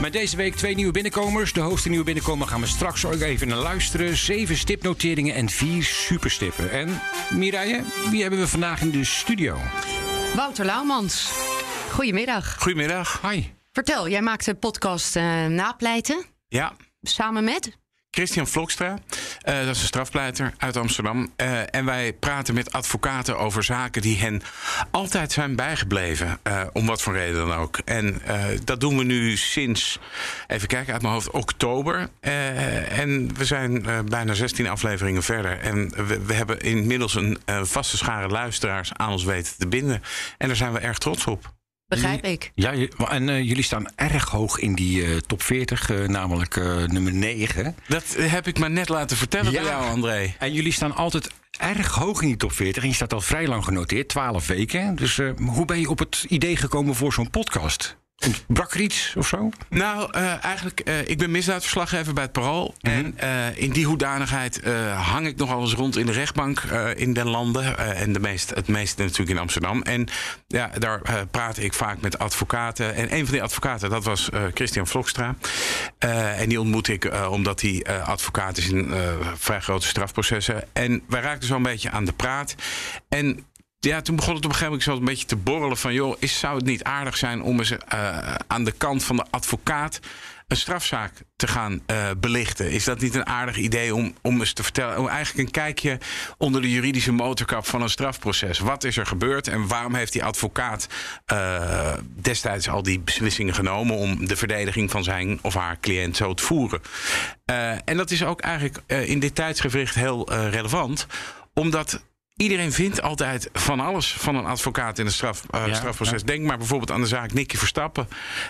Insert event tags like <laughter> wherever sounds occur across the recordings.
Met deze week twee nieuwe binnenkomers. De hoogste nieuwe binnenkomer gaan we straks ook even naar luisteren. Zeven stipnoteringen en vier superstippen. En Mireille, wie hebben we vandaag in de studio? Wouter Laumans. Goedemiddag. Goedemiddag. Hi. Vertel, jij maakt de podcast eh, Napleiten Ja, samen met? Christian Vlokstra, eh, dat is een strafpleiter uit Amsterdam. Eh, en wij praten met advocaten over zaken die hen altijd zijn bijgebleven. eh, om wat voor reden dan ook. En dat doen we nu sinds, even kijken uit mijn hoofd, oktober. En we zijn bijna 16 afleveringen verder. En we, we hebben inmiddels een vaste schare luisteraars aan ons weten te binden. En daar zijn we erg trots op. Begrijp ik. Ja, en eh, jullie staan erg hoog in die eh, top 40, eh, namelijk eh, nummer 9. Dat heb ik maar net laten vertellen Ja. door jou, André. En jullie staan altijd erg hoog in die top 40. En je staat al vrij lang genoteerd, 12 weken. Dus eh, hoe ben je op het idee gekomen voor zo'n podcast? Brak er iets of zo? Nou, eh, eigenlijk, eh, ik ben misdaadverslaggever bij het Parool. Mhm. En eh, in die hoedanigheid hang ik nogal eens rond in de rechtbank in den landen. en de meest, het meeste natuurlijk in Amsterdam. En ja, daar praat ik vaak met advocaten. En een van die advocaten, dat was Christian Vlokstra. En die ontmoet ik omdat hij advocaat is in vrij grote strafprocessen. En wij raakten zo een beetje aan de praat. En ja, toen begon het op een gegeven moment zo een beetje te borrelen van... joh, is, zou het niet aardig zijn om eens eh, aan de kant van de advocaat... een strafzaak te gaan eh, belichten? Is dat niet een aardig idee om, om eens te vertellen... om eigenlijk een kijkje onder de juridische motorkap van een strafproces? Wat is er gebeurd en waarom heeft die advocaat eh, destijds al die beslissingen genomen... om de verdediging van zijn of haar cliënt zo te voeren? En dat is ook eigenlijk in dit tijdsgevricht heel relevant... omdat Iedereen vindt altijd van alles van een advocaat in een straf, eh, Ja, strafproces. Denk maar bijvoorbeeld aan de zaak Nicky Verstappen.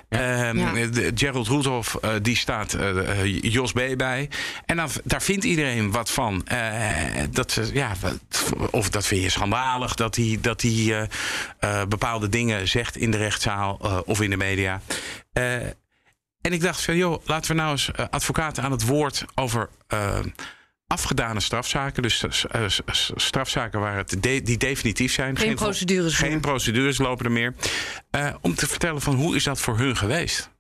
Ehm, Ja. de- Gerald Roethoff, eh, die staat eh, eh, Jos B. bij. En dan, daar vindt iedereen wat van. Eh, dat, ze- ja, wat- of dat vind je schandalig dat hij, dat hij bepaalde dingen zegt in de rechtszaal eh, of in de media. Eh, en ik dacht van, joh, laten we nou eens advocaten aan het woord over afgedane strafzaken. Dus eh, s- strafzaken waar het de- die definitief zijn. Geen procedures Geen meer. procedures lopen er meer. Eh, om te vertellen van hoe is dat voor hun geweest.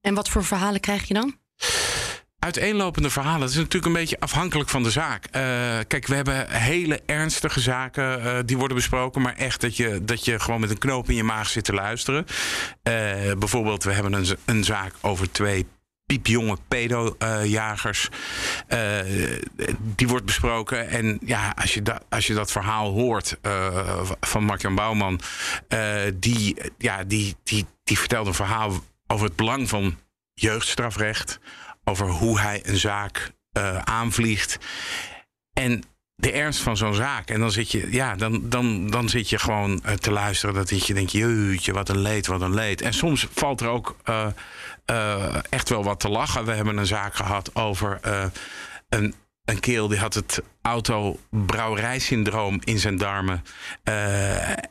En wat voor verhalen krijg je dan? Uiteenlopende verhalen. Dat is natuurlijk een beetje afhankelijk van de zaak. Eh, kijk, we hebben hele ernstige zaken eh, die worden besproken. Maar echt dat je, dat je gewoon met een knoop in je maag zit te luisteren. Eh, bijvoorbeeld, we hebben een, een zaak over twee piepjonge pedojagers. Eh die wordt besproken. En ja, als je, da als je dat verhaal hoort eh, van Mark-Jan Bouwman... eh, die, ja, die, die, die vertelt een verhaal over het belang van jeugdstrafrecht... over hoe hij een zaak eh, aanvliegt... En de ernst van zo'n zaak. En dan zit je, ja, dan, dan, dan zit je gewoon eh, te luisteren. Dat je denkt, jeetje, wat een leed, wat een leed. En soms valt er ook eh, eh, echt wel wat te lachen. We hebben een zaak gehad over een, een keel die had het auto-brouwerijsyndroom in zijn darmen.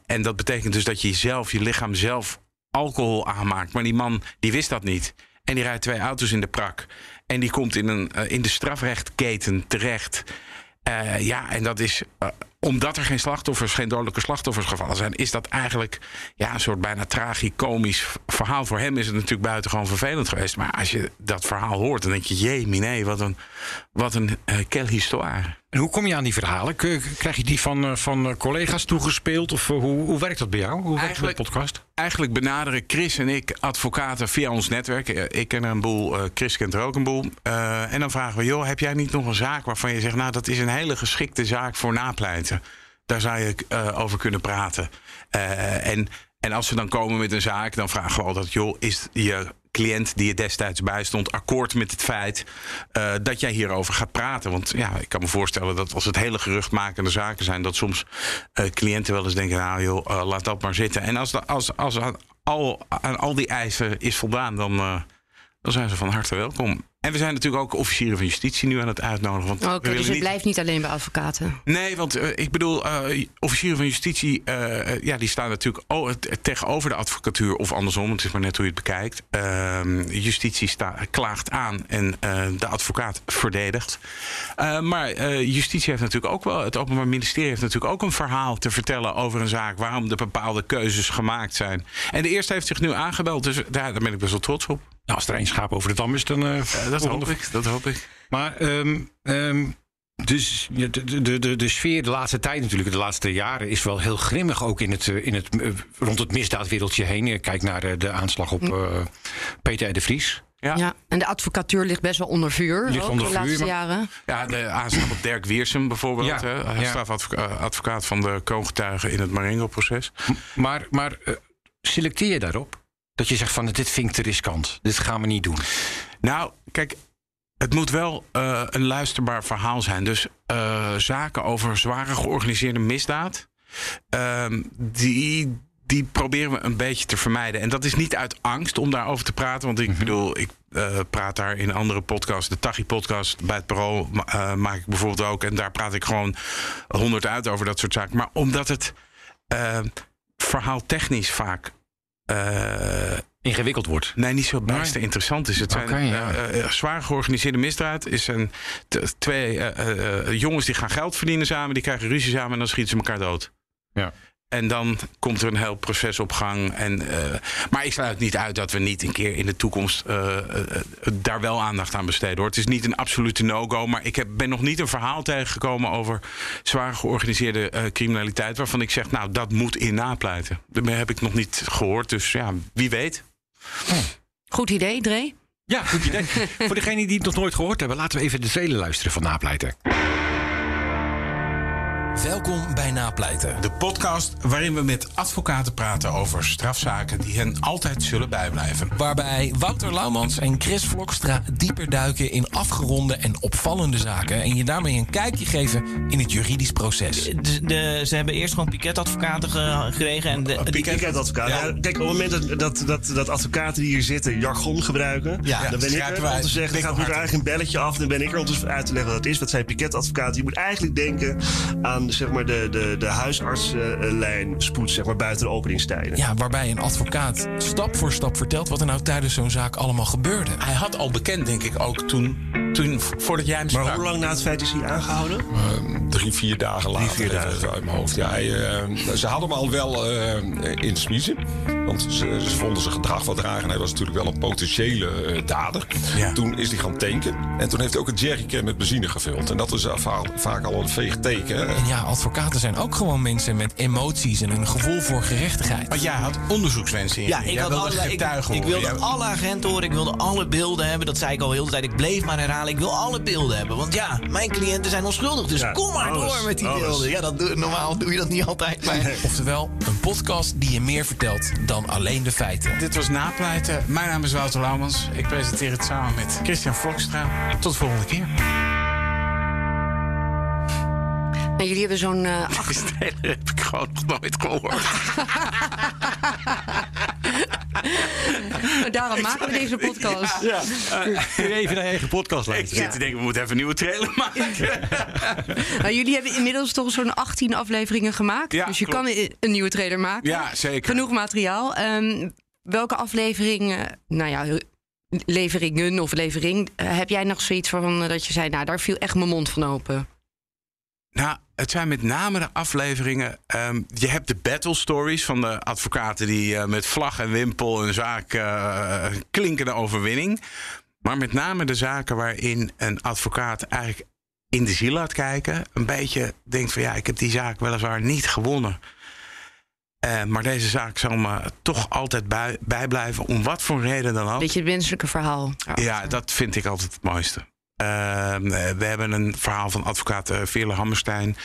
En dat betekent dus dat je zelf, je lichaam zelf alcohol aanmaakt. Maar die man, die wist dat niet. En die rijdt twee auto's in de prak. En die komt in, een, in de strafrechtketen terecht. Eh, ja, en dat is eh, omdat er geen slachtoffers, geen dodelijke slachtoffers gevallen zijn, is dat eigenlijk ja, een soort bijna tragicomisch verhaal. Voor hem is het natuurlijk buitengewoon vervelend geweest. Maar als je dat verhaal hoort, dan denk je, jee, nee, wat een, wat een uh, histoire. En hoe kom je aan die verhalen? Krijg je die van, eh, van eh, collega's toegespeeld? Of hoe, hoe werkt dat bij jou? Hoe werkt de podcast? Eigenlijk benaderen Chris en ik advocaten via ons netwerk. Ik ken er een boel, Chris kent er ook een boel. En dan vragen we, joh, heb jij niet nog een zaak waarvan je zegt... nou, dat is een hele geschikte zaak voor Daar zou je eh, over kunnen praten. Eh, en, en als ze dan komen met een zaak, dan vragen we altijd... joh, is je cliënt die je destijds bijstond akkoord met het feit... eh, dat jij hierover gaat praten? Want ja, ik kan me voorstellen dat als het hele geruchtmakende zaken zijn... dat soms cliënten wel eens denken, nou joh, laat dat maar zitten. En als, als, als al, aan al die eisen is voldaan, dan, dan zijn ze van harte welkom. En we zijn natuurlijk ook officieren van justitie nu aan het uitnodigen. Want we willen dus het niet... blijft niet alleen bij advocaten. Nee, want eh, ik bedoel, eh, officieren van justitie, eh, ja, die staan natuurlijk tegenover de advocatuur of andersom. Het is maar net hoe je het bekijkt. Ehm, justitie klaagt aan en de advocaat verdedigt. Maar justitie heeft natuurlijk ook wel, het Openbaar Ministerie heeft natuurlijk ook een verhaal te vertellen over een zaak, waarom de bepaalde keuzes gemaakt zijn. En de eerste heeft zich nu aangebeld, dus daar, daar ben ik best wel trots op. Nou, als er één schaap over de dam is, dan... eh, dat hoop ik, dat hoop ik. Maar ehm, ehm, dus ja, de, de, de, de sfeer de laatste tijd natuurlijk, de laatste jaren, is wel heel grimmig ook in het, eh, in het, eh, rond het misdaadwereldje heen. Kijk naar eh, de aanslag op eh, Peter R. de Vries. Ja. Ja. En de advocatuur ligt best wel onder vuur. Ligt ook onder de vuur, laatste maar- jaren. Ja, de aanslag op Dirk Wiersum bijvoorbeeld. Ja, hè, ja. strafadvocaat van de kroongetuigen in het Marengo-proces. Maar, maar selecteer je daarop? Dat je zegt van dit vind ik te riskant. Dit gaan we niet doen. Nou, kijk, het moet wel eh, een luisterbaar verhaal zijn. Dus eh, zaken over zware georganiseerde misdaad, ehm, die, die proberen we een beetje te vermijden. En dat is niet uit angst om daarover te praten. Want ik bedoel, ik eh, praat daar in andere podcasts, de Tachi-podcast bij het Parool eh, maak ik bijvoorbeeld ook. En daar praat ik gewoon honderd uit over dat soort zaken. Maar omdat het eh, verhaal technisch vaak Ingewikkeld wordt. Nee, niet zo bijster interessant is. Het zijn Oké, ja. eh, eh, zwaar georganiseerde misdaad. Is een, twee eh, eh, eh, jongens die gaan geld verdienen samen, die krijgen ruzie samen en dan schieten ze elkaar dood. Ja. En dan komt er een heel proces op gang. En, eh, maar ik sluit niet uit dat we niet een keer in de toekomst eh, eh, daar wel aandacht aan besteden. Hoor. Het is niet een absolute no-go. Maar ik heb, ben nog niet een verhaal tegengekomen over zwaar georganiseerde eh, criminaliteit. Waarvan ik zeg, nou, dat moet in napleiten. Dat heb ik nog niet gehoord. Dus ja, wie weet. Goed idee, Dre. Ja, goed idee. <laughs> Voor degenen die het nog nooit gehoord hebben, laten we even de trailer luisteren van Napleiten. Welkom bij Napleiten. De podcast waarin we met advocaten praten over strafzaken die hen altijd zullen bijblijven. Waarbij Wouter Laumans en Chris Vlokstra dieper duiken in afgeronde en opvallende zaken. En je daarmee een kijkje geven in het juridisch proces. De, de- ze hebben eerst gewoon piketadvocaten ge- gekregen. En de. Ja. kijk, op het moment dat, dat, dat, dat advocaten die hier zitten jargon gebruiken, Ja, dan ben ik er wij om te zeggen, dan gaat er eigenlijk een belletje af. Dan ben ik er om te uit te leggen wat dat is. Wat zijn piketadvocaten? Je moet eigenlijk denken aan zeg maar, de, de, de huisartslijn spoed zeg maar, buiten de openingstijden. Ja, waarbij een advocaat stap voor stap vertelt wat er nou tijdens zo'n zaak allemaal gebeurde. Hij had al bekend, denk ik, ook toen, toen voordat jij hem sprak. Maar hoe lang na het feit is hij aangehouden? drie, vier dagen later. vier even dagen. Uit mijn hoofd. Ja, hij, eh, ze hadden hem al wel eh, in smiezen. Want ze, ze vonden zijn gedrag wat raar. En hij was natuurlijk wel een potentiële eh, dader. Ja. Toen is hij gaan tanken. En toen heeft hij ook een jerrycan met benzine gevuld. En dat is eh, vaak, vaak al een veeg teken. hè. En ja, advocaten zijn ook gewoon mensen met emoties en een gevoel voor gerechtigheid. Want jij had onderzoekswensen in. ja, ik, Jij had wilde alle, ik, getuigen ik wilde Jij- alle agenten horen, ik wilde alle beelden hebben. Dat zei ik al heel de tijd. Ik bleef maar herhalen, ik wil alle beelden hebben. Want ja, mijn cliënten zijn onschuldig. Dus Ja, kom maar alles, door met die alles. beelden. Ja, dat doe, normaal doe je dat niet altijd. Maar <laughs> Oftewel, een podcast die je meer vertelt dan alleen de feiten. Dit was Napleiten. Mijn naam is Wouter Laumans. Ik presenteer het samen met Christian Vlokstra. Tot de volgende keer. Nou, jullie hebben zo'n acht- Deze trailer heb ik gewoon nog nooit gehoord. <laughs> <laughs> Daarom maken we deze podcast. Even naar je eigen podcast Ik luisteren. zit te denken, we moeten even een nieuwe trailer <laughs> maken. Nou, jullie hebben inmiddels toch zo'n 18 afleveringen gemaakt. Ja, dus je klopt. kan een nieuwe trailer maken. Ja, zeker. Genoeg materiaal. Ehm, welke afleveringen, nou ja, leveringen of levering, eh, heb jij nog zoiets van eh, dat je zei, nou, daar viel echt mijn mond van open? Nou, het zijn met name de afleveringen. ehm, je hebt de battle stories van de advocaten die eh, met vlag en wimpel een zaak eh, klinkende overwinning. Maar met name de zaken waarin een advocaat eigenlijk in de ziel laat kijken. Een beetje denkt van ja, ik heb die zaak weliswaar niet gewonnen. Eh, maar deze zaak zal me toch altijd bij, bijblijven, om wat voor reden dan ook. Beetje het menselijke verhaal. Ja, dat vind ik altijd het mooiste. Ehm, eh, we hebben een verhaal van advocaat uh, Veerle Hammerstein.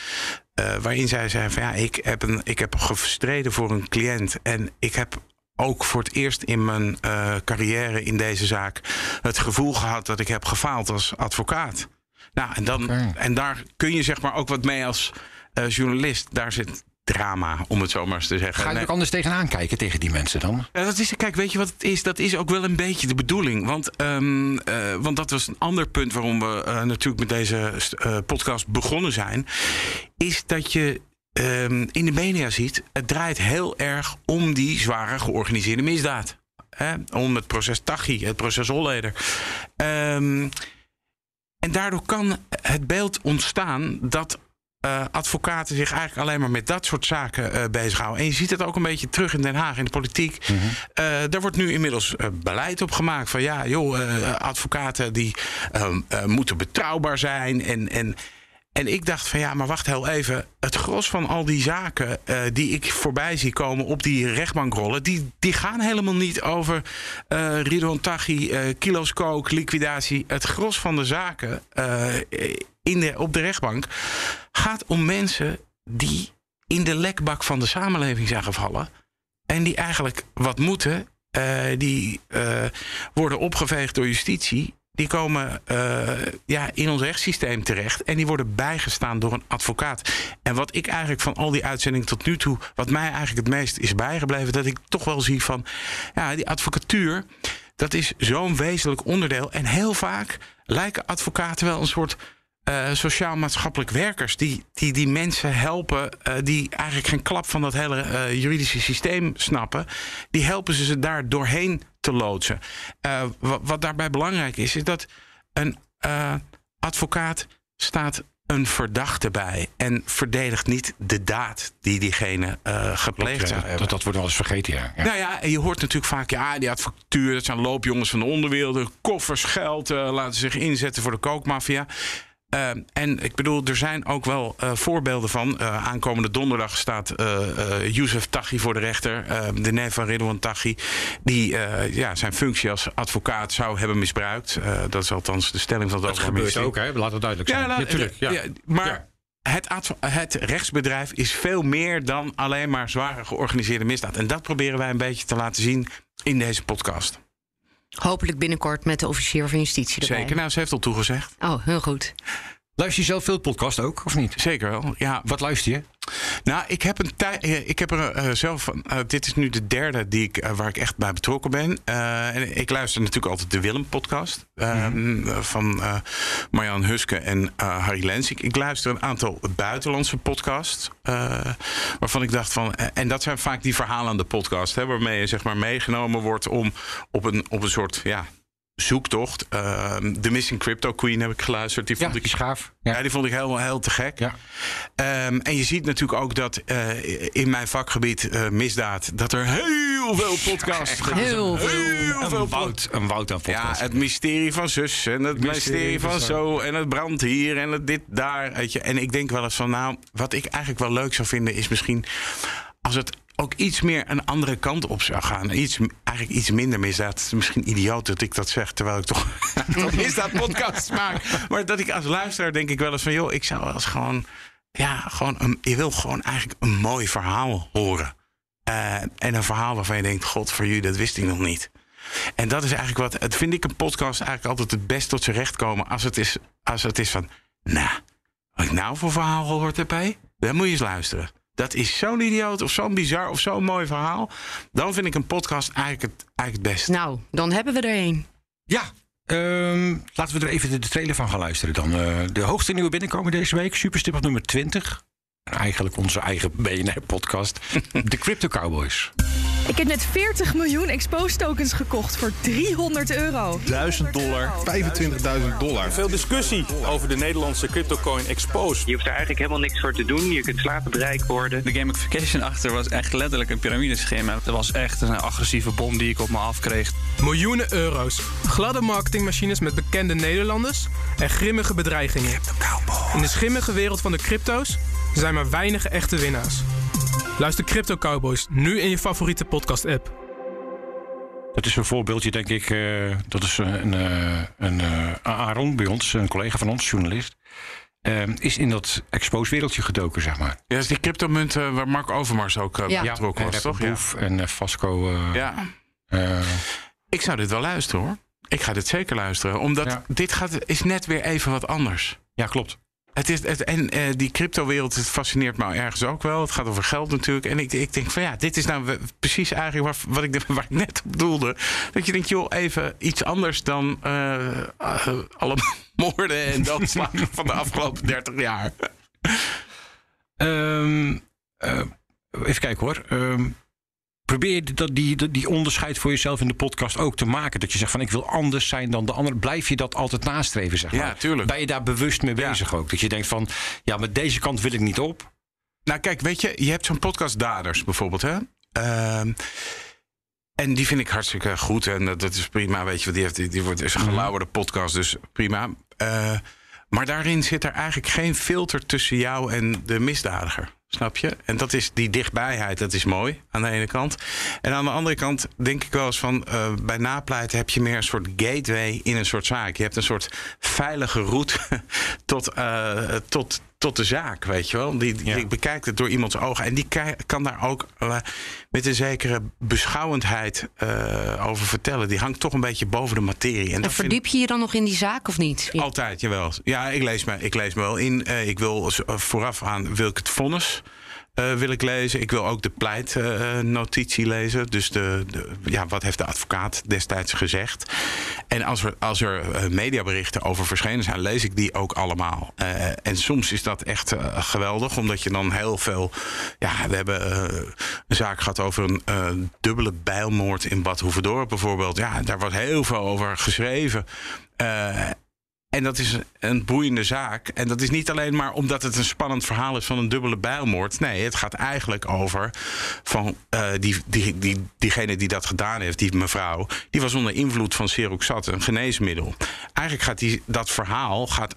eh, waarin zij zei van ja, ik heb, een, ik heb gestreden voor een cliënt. En ik heb ook voor het eerst in mijn eh, carrière in deze zaak het gevoel gehad dat ik heb gefaald als advocaat. Nou, en, dan, en daar kun je zeg maar ook wat mee als eh, journalist. Daar zit drama, om het zo maar eens te zeggen. Ga je Nee. ook anders tegenaan kijken tegen die mensen dan? Ja, dat is, kijk, weet je wat het is? Dat is ook wel een beetje de bedoeling. Want, ehm, eh, want dat was een ander punt waarom we eh, natuurlijk met deze eh, podcast begonnen zijn. Is dat je ehm, in de media ziet, het draait heel erg om die zware georganiseerde misdaad. Hè? Om het proces Tachi, het proces Holleder. Ehm, en daardoor kan het beeld ontstaan dat eh, advocaten zich eigenlijk alleen maar met dat soort zaken eh, bezighouden. En je ziet het ook een beetje terug in Den Haag, in de politiek. Eh, daar wordt nu inmiddels beleid op gemaakt van ja, joh, advocaten die ehm, eh, moeten betrouwbaar zijn. En, en, en ik dacht van ja, maar wacht heel even. Het gros van al die zaken eh, die ik voorbij zie komen op die rechtbankrollen, die, die gaan helemaal niet over eh Ridwan Taghi, eh, kilo's coke, liquidatie. Het gros van de zaken in de, op de rechtbank gaat om mensen die in de lekbak van de samenleving zijn gevallen. En die eigenlijk wat moeten. die worden opgeveegd door justitie. Die komen eh, ja, in ons rechtssysteem terecht. En die worden bijgestaan door een advocaat. En wat ik eigenlijk van al die uitzendingen tot nu toe. Wat mij eigenlijk het meest is bijgebleven. Dat ik toch wel zie van. Ja, die advocatuur. Dat is zo'n wezenlijk onderdeel. En heel vaak lijken advocaten wel een soort eh, sociaal-maatschappelijk werkers die, die die mensen helpen, eh, die eigenlijk geen klap van dat hele juridische systeem snappen, die helpen ze ze daar doorheen te loodsen. Eh, wat, wat daarbij belangrijk is, is dat een eh, advocaat staat een verdachte bij en verdedigt niet de daad die diegene eh, gepleegd zou Ja, hebben. dat, dat wordt wel eens vergeten, ja. ja. Nou ja, en je hoort natuurlijk vaak, ja, die advocatuur, dat zijn loopjongens van de onderwereld, koffers geld, laten zich inzetten voor de kookmafia. Eh, en ik bedoel, er zijn ook wel eh, voorbeelden van. Eh, aankomende donderdag staat Youssef Taghi voor de rechter. de neef van Ridwan Taghi. Die ja, zijn functie als advocaat zou hebben misbruikt. Dat is althans de stelling van het Dat gebeurt ook, hè? Laat het duidelijk zijn. Ja, natuurlijk. Ja. ja, maar Ja. Het, het rechtsbedrijf is veel meer dan alleen maar zware georganiseerde misdaad. En dat proberen wij een beetje te laten zien in deze podcast. Hopelijk binnenkort met de officier van justitie erbij. Zeker, nou, ze heeft al toegezegd. Oh, heel goed. Luister je zelf veel podcast ook, of niet? Zeker wel, ja. Wat luister je? Nou, ik heb een tijd. Ik heb er eh, zelf. eh, dit is nu de derde die ik, eh, waar ik echt bij betrokken ben. Eh, en ik luister natuurlijk altijd de Willem-podcast. eh, Van eh Marjan Huske en eh, Harry Lens. Ik, ik luister een aantal buitenlandse podcasts. eh, waarvan ik dacht van. eh, en dat zijn vaak die verhalende podcasts. Hè, waarmee je zeg maar meegenomen wordt om op een, op een soort. Ja, zoektocht. Eh, The Missing Crypto Queen heb ik geluisterd. Die vond Ja, ik gaaf. ja. Ja. die vond ik heel, heel te gek. Ja. Ehm, en je ziet natuurlijk ook dat eh, in mijn vakgebied eh, misdaad... dat er heel veel podcasts gaan. Heel veel. Heel veel Een woud, een woud aan ja, podcast. het mysterie van zus en het mysterie van zo en het brandt hier en het dit daar. Weet je. En ik denk wel eens van, nou, wat ik eigenlijk wel leuk zou vinden is misschien als het ook iets meer een andere kant op zou gaan. Iets, eigenlijk iets minder misdaad. Misschien idioot dat ik dat zeg, terwijl ik toch, <laughs> misdaad podcasts maak. Maar dat ik als luisteraar denk ik wel eens van, joh, ik zou eens gewoon, ja, gewoon, een, je wil gewoon eigenlijk een mooi verhaal horen. Eh, en een verhaal waarvan je denkt, god, voor jullie, dat wist ik nog niet. En dat is eigenlijk wat, het vind ik een podcast eigenlijk altijd het best tot zijn recht komen. Als het is, als het is van, nou, wat ik nou voor verhaal gehoord heb, dan moet je eens luisteren. Dat is zo'n idioot of zo'n bizar of zo'n mooi verhaal. Dan vind ik een podcast eigenlijk het, eigenlijk het best. Nou, dan hebben we er een. Ja, ehm, laten we er even de, de trailer van gaan luisteren dan. Eh, de hoogste nieuwe binnenkomen deze week. Superstip op nummer 20. En eigenlijk onze eigen BNR-podcast. de Crypto Cowboys. Ik heb net 40 miljoen Expose tokens gekocht voor 300 euro. 1000 dollar, 25.000 dollar. Veel discussie over de Nederlandse cryptocoin Expose. Je hoeft er eigenlijk helemaal niks voor te doen. Je kunt slapenrijk worden. De gamification achter was echt letterlijk een piramideschema. Het was echt een agressieve bom die ik op me afkreeg. Miljoenen euro's. Gladde marketingmachines met bekende Nederlanders en grimmige bedreigingen. In de schimmige wereld van de crypto's zijn maar weinig echte winnaars. Luister Crypto Cowboys nu in je favoriete podcast-app. Dat is een voorbeeldje, denk ik. eh, dat is een, eh, een eh, Aaron bij ons, een collega van ons, journalist. is in dat expose wereldje gedoken, zeg maar. Ja, dat is die cryptomunt waar Mark Overmars ook Ja. betrokken was, toch? Boef en Vasco. eh, Ja. eh, Ik zou dit wel luisteren, hoor. Ik ga dit zeker luisteren. Omdat Ja. dit gaat, is net weer even wat anders. ja, klopt. Het is, het, en eh, die cryptowereld het fascineert me ergens ook wel. Het gaat over geld natuurlijk. En ik, ik denk van ja, dit is nou precies eigenlijk waar, wat ik, <laughs> waar ik net op bedoelde. Dat je denkt, joh, even iets anders dan eh, alle <laughs> moorden en doodslagen van de afgelopen 30 jaar. Ehm, eh, even kijken hoor. Ehm, probeer dat, die, die, die onderscheid voor jezelf in de podcast ook te maken. Dat je zegt van ik wil anders zijn dan de ander. Blijf je dat altijd nastreven, zeg maar. Ja, tuurlijk. Ben je daar bewust mee bezig ook? Dat je denkt van, ja, maar deze kant wil ik niet op. Nou, kijk, weet je, je hebt zo'n podcast Daders bijvoorbeeld, hè? Ehm, en die vind ik hartstikke goed. En dat, dat is prima, weet je. want Die, heeft, die, die wordt, is een gelauwerde podcast, dus prima. Eh, maar daarin zit er eigenlijk geen filter tussen jou en de misdadiger. Snap je? En dat is die dichtbijheid, dat is mooi aan de ene kant. En aan de andere kant denk ik wel eens van... eh, bij napleiten heb je meer een soort gateway in een soort zaak. Je hebt een soort veilige route <laughs> tot, eh, tot, tot de zaak, weet je wel. Die, die bekijkt het door iemands ogen. En die kan daar ook eh, met een zekere beschouwendheid eh, over vertellen. Die hangt toch een beetje boven de materie. En En dat vind verdiep je je dan nog in die zaak of niet? altijd, jawel. Ja, ik lees me, ik lees me wel in. Eh, ik wil vooraf aan wil ik het vonnis. Eh, wil ik lezen. Ik wil ook de pleitnotitie lezen. Dus de, de, ja, wat heeft de advocaat destijds gezegd? En als er, als er eh, mediaberichten over verschenen zijn, lees ik die ook allemaal. Eh, en soms is dat echt geweldig, omdat je dan heel veel. Ja, we hebben een zaak gehad over een dubbele bijlmoord in Bad bijvoorbeeld. Ja, daar wordt heel veel over geschreven. En dat is een boeiende zaak. En dat is niet alleen maar omdat het een spannend verhaal is van een dubbele bijlmoord. Nee, het gaat eigenlijk over van eh, die, die, die, diegene die dat gedaan heeft, die mevrouw, die was onder invloed van Seroxat, een geneesmiddel. Eigenlijk gaat die, dat verhaal gaat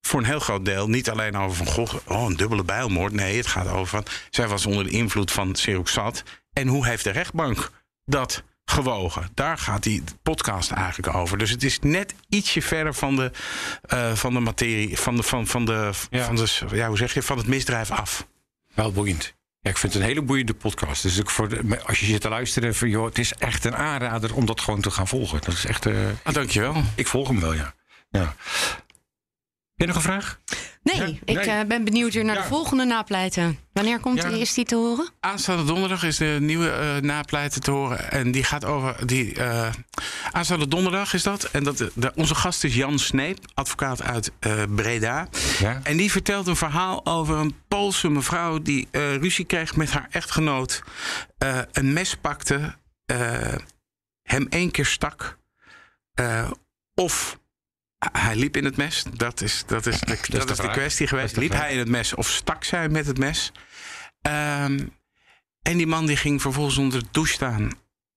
voor een heel groot deel niet alleen over van goh, oh, een dubbele bijlmoord. Nee, het gaat over van zij was onder de invloed van Seroxat. En hoe heeft de rechtbank dat gewogen? Daar gaat die podcast eigenlijk over. Dus het is net ietsje verder van de, eh, van de materie, van, de, van, van, de, van, de, ja, hoe zeg je, van het misdrijf af. Wel boeiend. Ja, ik vind het een hele boeiende podcast. Dus ook voor de, als je zit te luisteren, van, joh, het is echt een aanrader om dat gewoon te gaan volgen. Dat is echt. eh ah, dankjewel. Ik volg hem wel, ja. ja. Heb je nog een vraag? Nee, ik Nee. eh, ben benieuwd weer naar de volgende napleiten. Wanneer komt Ja. die, is die te horen? Aanstaande donderdag is de nieuwe eh napleiten te horen. En die gaat over. Die, eh, aanstaande donderdag is dat. En dat, de, onze gast is Jan Sneep, advocaat uit eh, Breda. Ja. En die vertelt een verhaal over een Poolse mevrouw die eh, ruzie kreeg met haar echtgenoot. eh, een mes pakte, eh, hem één keer stak. eh, of hij liep in het mes. Dat is, dat is, de, dat de is de kwestie geweest. de Liep vraag. hij in het mes of stak zij met het mes? Ehm, en die man die ging vervolgens onder de douche staan.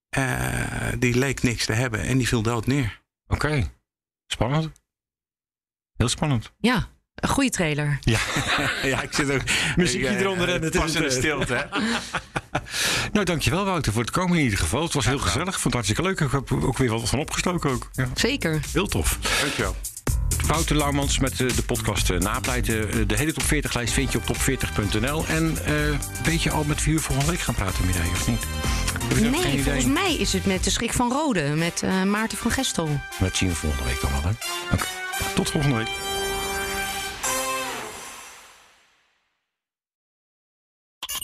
Eh, die leek niks te hebben en die viel dood neer. Oké, spannend. Heel spannend. Ja, een goede trailer. Ja, <laughs> ja ik zit ook... Muziekje ik, eh, eronder en het is pas in de eh, stilte, hè? <laughs> Nou, dankjewel Wouter voor het komen in ieder geval. Het was heel gezellig. Ik vond het hartstikke leuk. Ik heb ook weer wat van opgestoken ook. Ja. Zeker. Heel tof. Dankjewel. Wouter Laumans met eh, de podcast Napleiten. De hele top 40 lijst vind je op top40.nl. En eh, weet je al met wie we volgende week gaan praten, Mireille, of niet? Nee, volgens mij is het met de schrik van Rode, met eh, Maarten van Gestel. Dat zien we volgende week dan wel, hè? Oké. Tot volgende week.